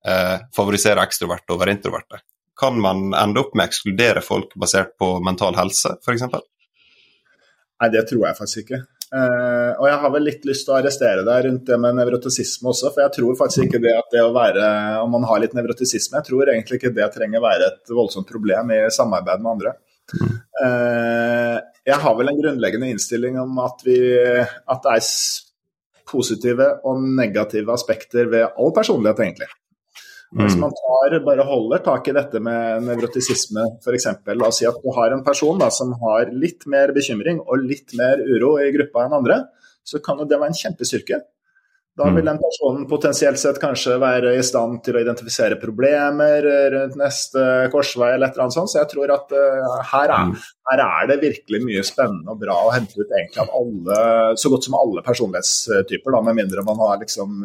Eh, favoriserer ekstroverte over introverte kan man ende opp med å ekskludere folk basert på mental helse, f.eks.? Nei, det tror jeg faktisk ikke. Uh, og jeg har vel litt lyst til å arrestere deg rundt det med nevrotisisme også, for jeg tror faktisk ikke det at det å være Om man har litt nevrotisisme, jeg tror egentlig ikke det trenger være et voldsomt problem i samarbeid med andre. Uh, jeg har vel en grunnleggende innstilling om at, vi, at det er positive og negative aspekter ved all personlighet, egentlig. Hvis mm. man tar, bare holder tak i dette med nevrotisisme f.eks. La oss si at du har en person da, som har litt mer bekymring og litt mer uro i gruppa enn andre, så kan jo det være en kjempestyrke. Da vil mm. den personen potensielt sett kanskje være i stand til å identifisere problemer rundt neste korsvei eller et eller annet sånt. Så jeg tror at uh, her, er, mm. her, er, det virkelig mye spennende og bra å hente ut egentlig av alle, så godt som alle personlighetstyper, da, med mindre man har liksom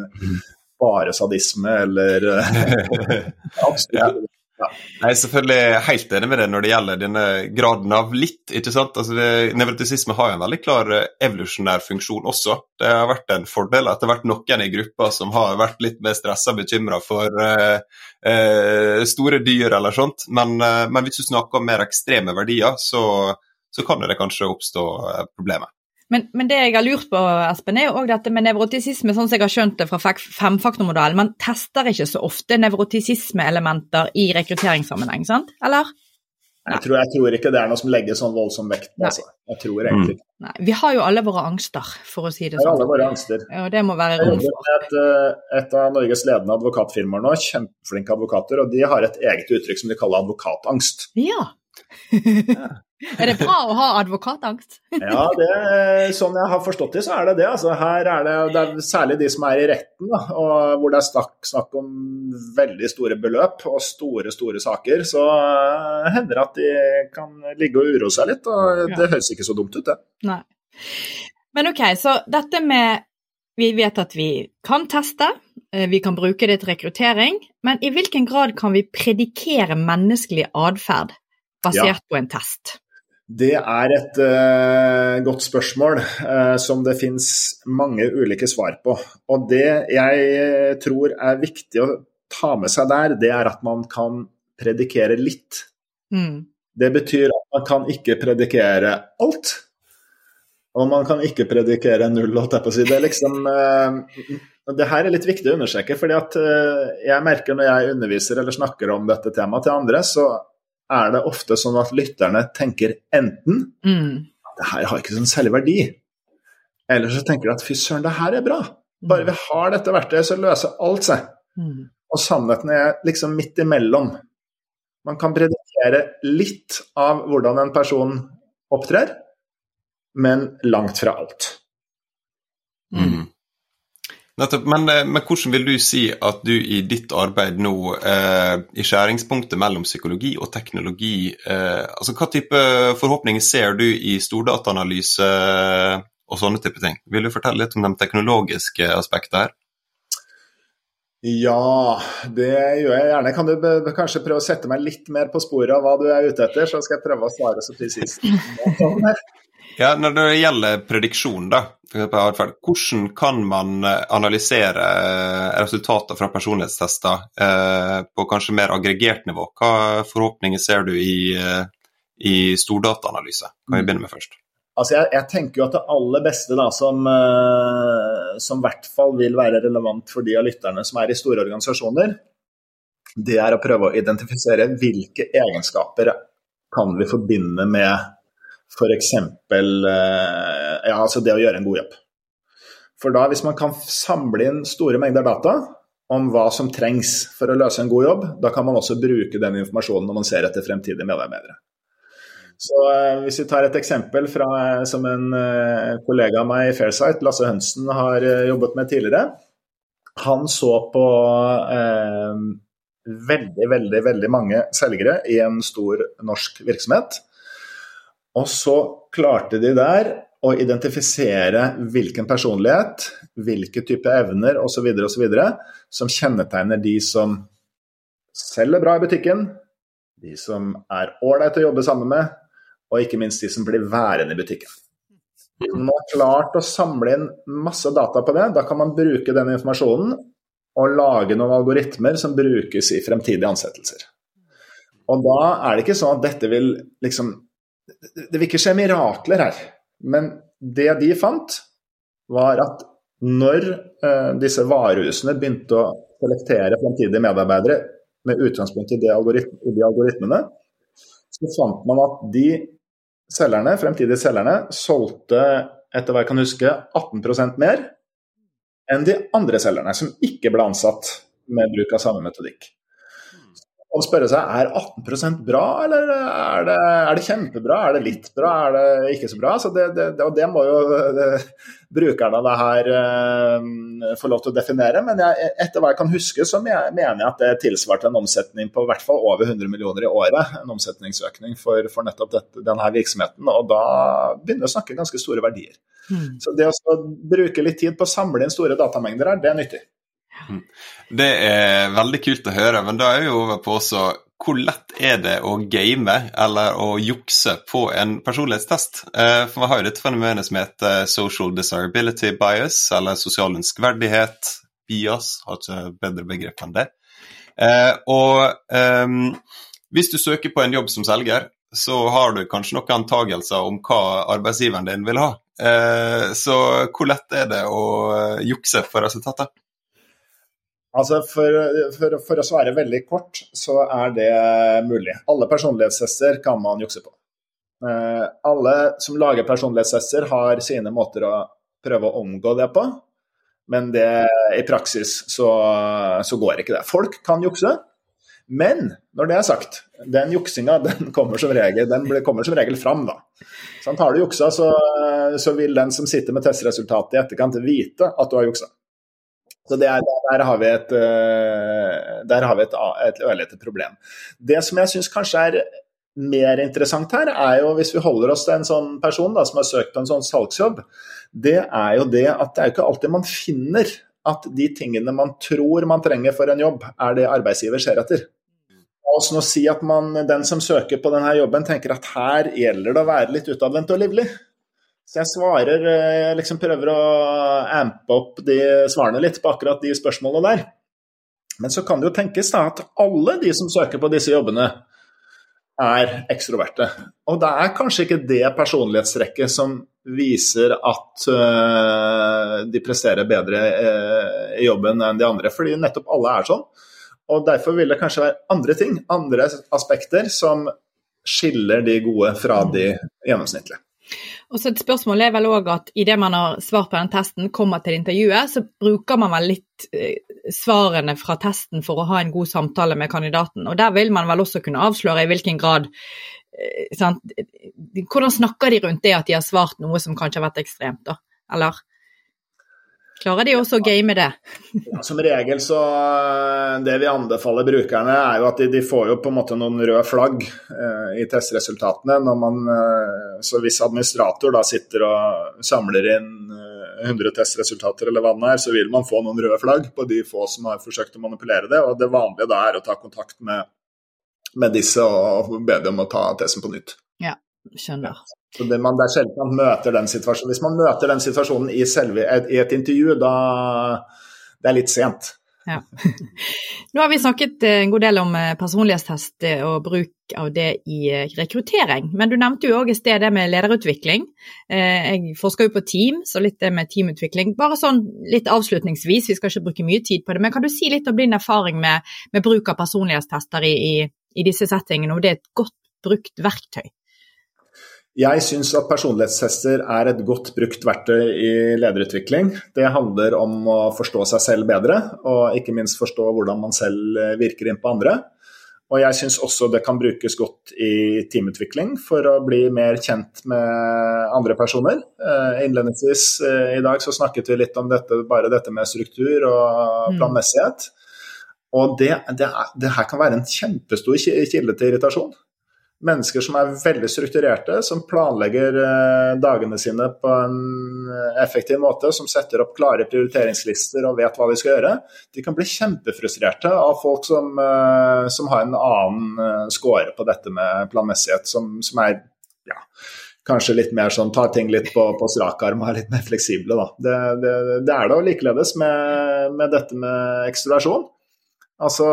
bare sadisme eller ja. Ja. Jeg er selvfølgelig helt enig med det når det gjelder denne graden av litt. ikke sant? Altså det, Nevrotisisme har en veldig klar eh, evolusjonær funksjon også. Det har vært en fordel at det har vært noen i gruppa som har vært litt mer stressa og bekymra for uh, uh, store dyr eller sånt. Men, uh, men, hvis du snakker om mer ekstreme verdier, så, så kan det kanskje oppstå problemer. Men, men, det jeg har lurt på, Espen, er jo også dette med nevrotisisme, sånn som jeg har skjønt det fra femfaktormodellen. Man tester ikke så ofte nevrotisismeelementer i rekrutteringssammenheng, sant? Eller? Jeg tror, jeg tror, ikke det er noe som legger sånn voldsom vekt på. Altså. Jeg tror egentlig ikke. Nei, Vi har jo alle våre angster, for å si det sånn. Alle våre angster. Ja, det må være rom for. Et, eh, et av Norges ledende advokatfirmaer nå, kjempeflinke advokater, og de har et eget uttrykk som de kaller advokatangst. Ja. Er det bra å ha advokatangst? ja, det, sånn jeg har forstått det, så er det det. Altså, her er det, det er særlig de som er i retten, da, og hvor det er snakk, snakk, om veldig store beløp og store, store saker. Så uh, hender det at de kan ligge og uroe seg litt, og ja. det høres ikke så dumt ut, det. Nei. Men ok, så dette med Vi vet at vi kan teste, eh, vi kan bruke det til rekruttering, men i hvilken grad kan vi predikere menneskelig atferd basert ja. på en test? Det er et uh, godt spørsmål uh, som det finnes mange ulike svar på. Og det jeg tror er viktig å ta med seg der, det er at man kan predikere litt. Mm. Det betyr at man kan ikke predikere alt. Og man kan ikke predikere null, holdt jeg på å si. Det, liksom, uh, det her er litt viktig å understreke, fordi at jeg merker når jeg underviser eller snakker om dette temaet til andre, så er det ofte sånn at lytterne tenker enten mm. det her har ikke sånn særlig verdi, eller så tenker de at fy søren, det her er bra. Bare vi har dette verktøyet, så løser alt seg. Mm. Og sannheten er liksom midt imellom. Man kan predikere litt av hvordan en person opptrer, men langt fra alt. Mm. Nettopp. Men, eh, men, hvordan vil du si at du i ditt arbeid nå, eh, i skjæringspunktet mellom psykologi og teknologi, eh, altså hva type forhåpninger ser du i stordataanalyse og sånne type ting? Vil du fortelle litt om de teknologiske aspektene her? Ja, det gjør jeg gjerne. Kan du kanskje prøve å sette meg litt mer på sporet av hva du er ute etter, så skal jeg prøve å svare så presist. Ja, Når det gjelder prediksjon, da, eksempel, hvordan kan man eh, analysere eh, resultater fra personlighetstester eh, på kanskje mer aggregert nivå? Hva forhåpninger ser du i, eh, i stordataanalyse? Kan vi begynne med først? Altså jeg, jeg, tenker jo at det aller beste da, som, som i hvert fall vil være relevant for de av lytterne som er i store organisasjoner, det er å prøve å identifisere hvilke egenskaper kan vi forbinde med F.eks. Eh, ja, altså det å gjøre en god jobb. For da, hvis man kan samle inn store mengder data om hva som trengs for å løse en god jobb, da kan man også bruke den informasjonen når man ser etter fremtidige medarbeidere. Så eh, Hvis vi tar et eksempel fra, som en eh, kollega av meg i Fairsight, Lasse Hønsen, har jobbet med tidligere. Han så på eh, veldig, veldig, veldig mange selgere i en stor norsk virksomhet. Og så klarte de der å identifisere hvilken personlighet, hvilke type evner osv. som kjennetegner de som selger bra i butikken, de som er ålreite å jobbe sammen med, og ikke minst de som blir værende i butikken. Når man har klart å samle inn masse data på det, da kan man bruke den informasjonen og lage noen algoritmer som brukes i fremtidige ansettelser. Og da er det ikke sånn at dette vil liksom det vil ikke skje mirakler her. Men det de fant, var at når uh, disse varehusene begynte å selektere fremtidige medarbeidere med utgangspunkt i de, algoritm i de algoritmene, så fant man at de selgerne, fremtidige selgerne solgte, etter hva jeg kan huske, 18% mer enn de andre selgerne, som ikke ble ansatt med bruk av samme metodikk å spørre seg er 18% bra, eller er det, er det, kjempebra? Er det litt bra, er det ikke så bra? Så det, det, og det må jo det, brukerne av det her uh, få lov til å definere. Men jeg, etter hva jeg kan huske, så mener jeg at det tilsvarte en omsetning på hvert fall over 100 millioner i året. En omsetningsøkning for, for nettopp dette, denne virksomheten. Og da begynner vi å snakke ganske store verdier. Mm. Så det å bruke litt tid på å samle inn store datamengder her, det er nyttig. Det er veldig kult å høre, men da er vi over på også hvor lett er det å game eller å jukse på en personlighetstest? Eh, for vi har jo dette fenomenet som heter social desirability bias, eller sosial ønskverdighet, bias, har ikke bedre begrep enn det. Eh, og um, hvis du søker på en jobb som selger, så har du kanskje noen antagelser om hva arbeidsgiveren din vil ha. Eh, så hvor lett er det å jukse for resultatet? Altså for, for, for, å svare veldig kort, så er det mulig. Alle personlighetstester kan man jukse på. Uh, alle som lager personlighetstester, har sine måter å prøve å omgå det på. Men det, i praksis så, så går ikke det. Folk kan jukse, men når det er sagt, den juksinga den kommer som regel, kommer som regel fram. da. Sånn, har du juksa, så, så, vil den som sitter med testresultatet i etterkant, vite at du har juksa. Så er, Der har vi et, eh, der har vi et, et, ørlite problem. Det som jeg syns kanskje er mer interessant her, er jo hvis vi holder oss til en sånn person da, som har søkt på en sånn salgsjobb, det er jo det at det er jo ikke alltid man finner at de tingene man tror man trenger for en jobb, er det arbeidsgiver ser etter. oss nå si at man, den som søker på denne jobben, tenker at her gjelder det å være litt utadvendt og livlig. Så jeg svarer, eh, liksom prøver å ampe opp de svarene litt på akkurat de spørsmålene der. Men så kan det jo tenkes da at alle de som søker på disse jobbene, er ekstroverte. Og det er kanskje ikke det personlighetstrekket som viser at uh, de presterer bedre uh, i jobben enn de andre, fordi nettopp alle er sånn. Og Derfor vil det kanskje være andre ting, andre aspekter, som skiller de gode fra de gjennomsnittlige. Og så et spørsmål er vel også at Idet man har svart på den testen, kommer til intervjuet, så bruker man vel litt eh, svarene fra testen for å ha en god samtale med kandidaten. Og Der vil man vel også kunne avsløre i hvilken grad eh, sant? Hvordan snakker de rundt det at de har svart noe som kanskje har vært ekstremt, da? Eller? Klarer de også å game det? Ja, som regel så eh, Det vi anbefaler brukerne, er jo at de, de får jo på en måte noen røde flagg eh, i testresultatene. Når man, eh, så hvis administrator da sitter og samler inn eh, 100 testresultater, eller hva det er, så vil man få noen røde flagg på de få som har forsøkt å manipulere det. og Det vanlige da er å ta kontakt med, med disse og be dem om å ta testen på nytt. Ja, skjønner. Det, man, det er sjelden møter den situasjonen. Hvis man møter den situasjonen i, selve, i et intervju, da det er litt sent. Ja. Nå har vi snakket eh, en god del om eh, personlighetstest eh, og bruk av det i rekruttering, men du nevnte jo òg i sted det med lederutvikling. Jeg forsker jo på team, så litt det med teamutvikling. Bare sånn litt avslutningsvis, vi skal ikke bruke mye tid på det, men kan du si litt om din erfaring med, med bruk av personlighetstester i, i, i disse settingene, om det er et godt brukt verktøy? Jeg syns at personlighetstester er et godt brukt verktøy i lederutvikling. Det handler om å forstå seg selv bedre, og ikke minst forstå hvordan man selv eh, virker inn på andre. Og jeg syns også det kan brukes godt i teamutvikling for å bli mer kjent med andre personer. Eh, innledningsvis eh, i dag så snakket vi litt om dette, bare dette med struktur og mm. planmessighet. Og det, det, det her kan være en kjempestor kilde til irritasjon. Mennesker som er veldig strukturerte, som planlegger eh, dagene sine på en eh, effektiv måte, som setter opp klare prioriteringslister og vet hva de skal gjøre, de kan bli kjempefrustrerte av folk som, eh, som har en annen score på dette med planmessighet, som, som er ja, kanskje litt mer sånn tar ting litt på, på strak arm og er litt mer fleksible. Da. Det, det, det er da likeledes med, med dette med ekstroversjon. Altså,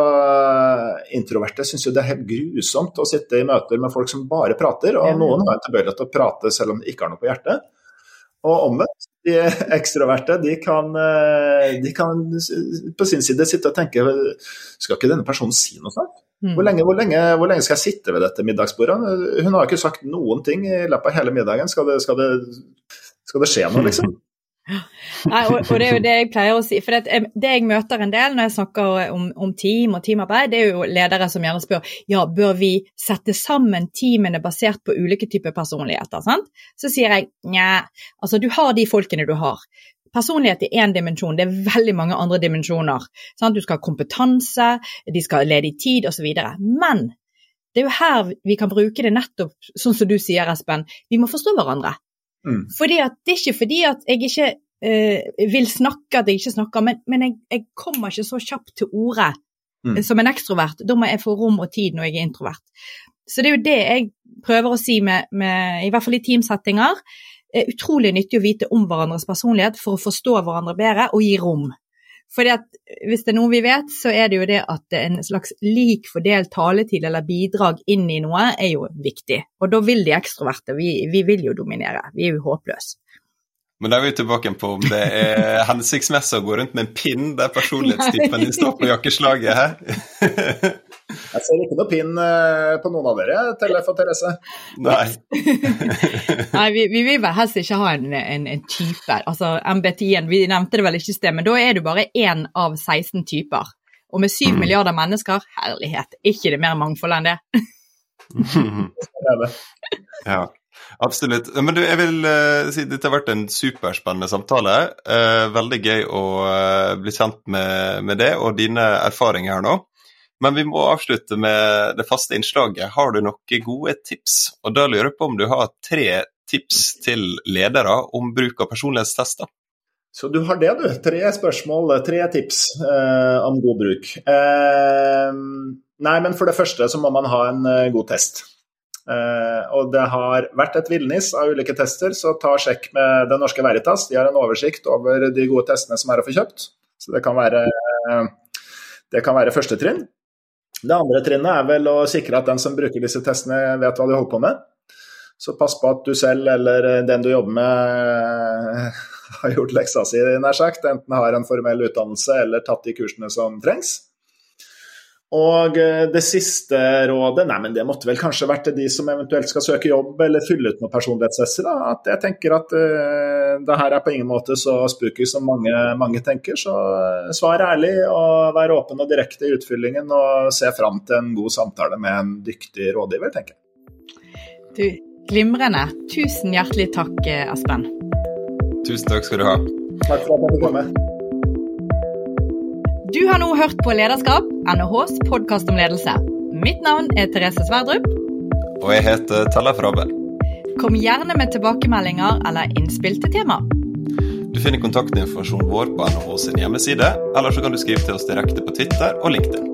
Introverte syns jo det er helt grusomt å sitte i møter med folk som bare prater, og noen har en tilbøyelighet til å prate selv om de ikke har noe på hjertet. Og omvendt, de ekstroverte de kan, eh, de kan på sin side sitte og tenke Skal ikke denne personen si noe snart? Mm. Hvor, lenge, hvor, lenge, hvor, lenge, skal jeg sitte ved dette middagsbordet? Hun har ikke sagt noen ting i løpet av hele middagen. Skal det, skal det, skal det skje noe, liksom? Nei, og, og, det er jo det jeg pleier å si. For det, det jeg møter en del når jeg snakker om, om, team og teamarbeid, det er jo ledere som gjerne spør ja, bør vi sette sammen teamene basert på ulike typer personligheter. Sant? Så sier jeg nja, altså du har de folkene du har. Personlighet er én dimensjon, det er veldig mange andre dimensjoner. Sant? Du skal ha kompetanse, de skal ha ledig tid osv. Men det er jo her vi kan bruke det nettopp sånn som du sier, Espen. Vi må forstå hverandre. Mm. Fordi at, det er ikke fordi at jeg ikke uh, vil snakke at jeg ikke snakker, men, men jeg, jeg, kommer ikke så kjapt til orde Mm. Som en ekstrovert, da må jeg få rom og tid når jeg er introvert. Så det er jo det jeg prøver å si med, med i hvert fall i teamsettinger. er utrolig nyttig å vite om hverandres personlighet for å forstå hverandre bedre og gi rom. Fordi at Hvis det er noe vi vet, så er det jo det at en slags lik fordelt taletid eller bidrag inn i noe er jo viktig. Og da vil de ekstroverte, vi, vi vil jo dominere. Vi er jo håpløse. Men da er vi tilbake på om det er hensiktsmessig å gå rundt med en pinn der personlighetstypen din står på jakkeslaget her. Jeg ser ikke noe pinn eh, på noen av dere, Tellef og Therese. Nei. Nei, vi, vi, vil vel helst ikke ha en, en, en type. Altså MBTI-en, vi nevnte det vel ikke i sted, men da er du bare én av 16 typer. Og med 7 mm. milliarder mennesker, herlighet, ikke det mer mangfold enn det. ja. Absolutt. Men du, jeg vil uh, si dette har vært en superspennende samtale. Uh, veldig gøy å uh, bli kjent med, med, det og dine erfaringer her nå. Men vi må avslutte med det faste innslaget. Har du noen gode tips? Og da lurer jeg på om du har tre tips til ledere om bruk av personlighetstester? Så du har det, du. Tre spørsmål, tre tips om god bruk. nei, men for det første så må man ha en god test. Uh, og det har vært et villnis av ulike tester, så ta sjekk med Det Norske Veritas. De har en oversikt over de gode testene som er å få kjøpt. Så det kan være, uh, det kan være første trinn. Det andre trinnet er vel å sikre at den som bruker disse testene, vet hva de holder på med. Så pass på at du selv eller den du jobber med, har gjort leksa si, nær sagt. Enten har en formell utdannelse eller tatt de kursene som trengs. Og eh, det siste rådet Nei, men det måtte vel kanskje vært til de som eventuelt skal søke jobb eller fylle ut noen personlighetstester. At jeg tenker at uh, det her er på ingen måte så spooky som mange, mange tenker. Så uh, svar ærlig og vær åpen og direkte i utfyllingen og se fram til en god samtale med en dyktig rådgiver, tenker jeg. Du, Glimrende. Tusen hjertelig takk, Espen. Tusen takk skal du ha. Takk for at jeg fikk komme. Du har nå hørt på Lederskap, NHHs podkast om ledelse. Mitt navn er Therese Sverdrup. Og jeg heter Tellef Rabbe. Kom gjerne med tilbakemeldinger eller innspill til tema. Du finner kontaktinformasjonen vår på NHO sin hjemmeside, eller så kan du skrive til oss direkte på Twitter og LinkedIn.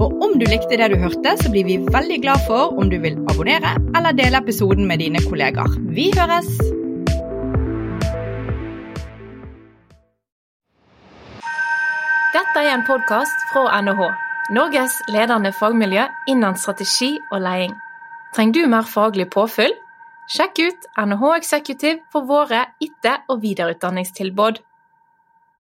Og om du likte det du hørte, så blir vi veldig glad for om du vil abonnere eller dele episoden med dine kollegaer. Vi høres! Dette er en podkast fra NHH, Norges ledende fagmiljø innen strategi og leding. Trenger du mer faglig påfyll? Sjekk ut NHH Executive for våre etter- og videreutdanningstilbud.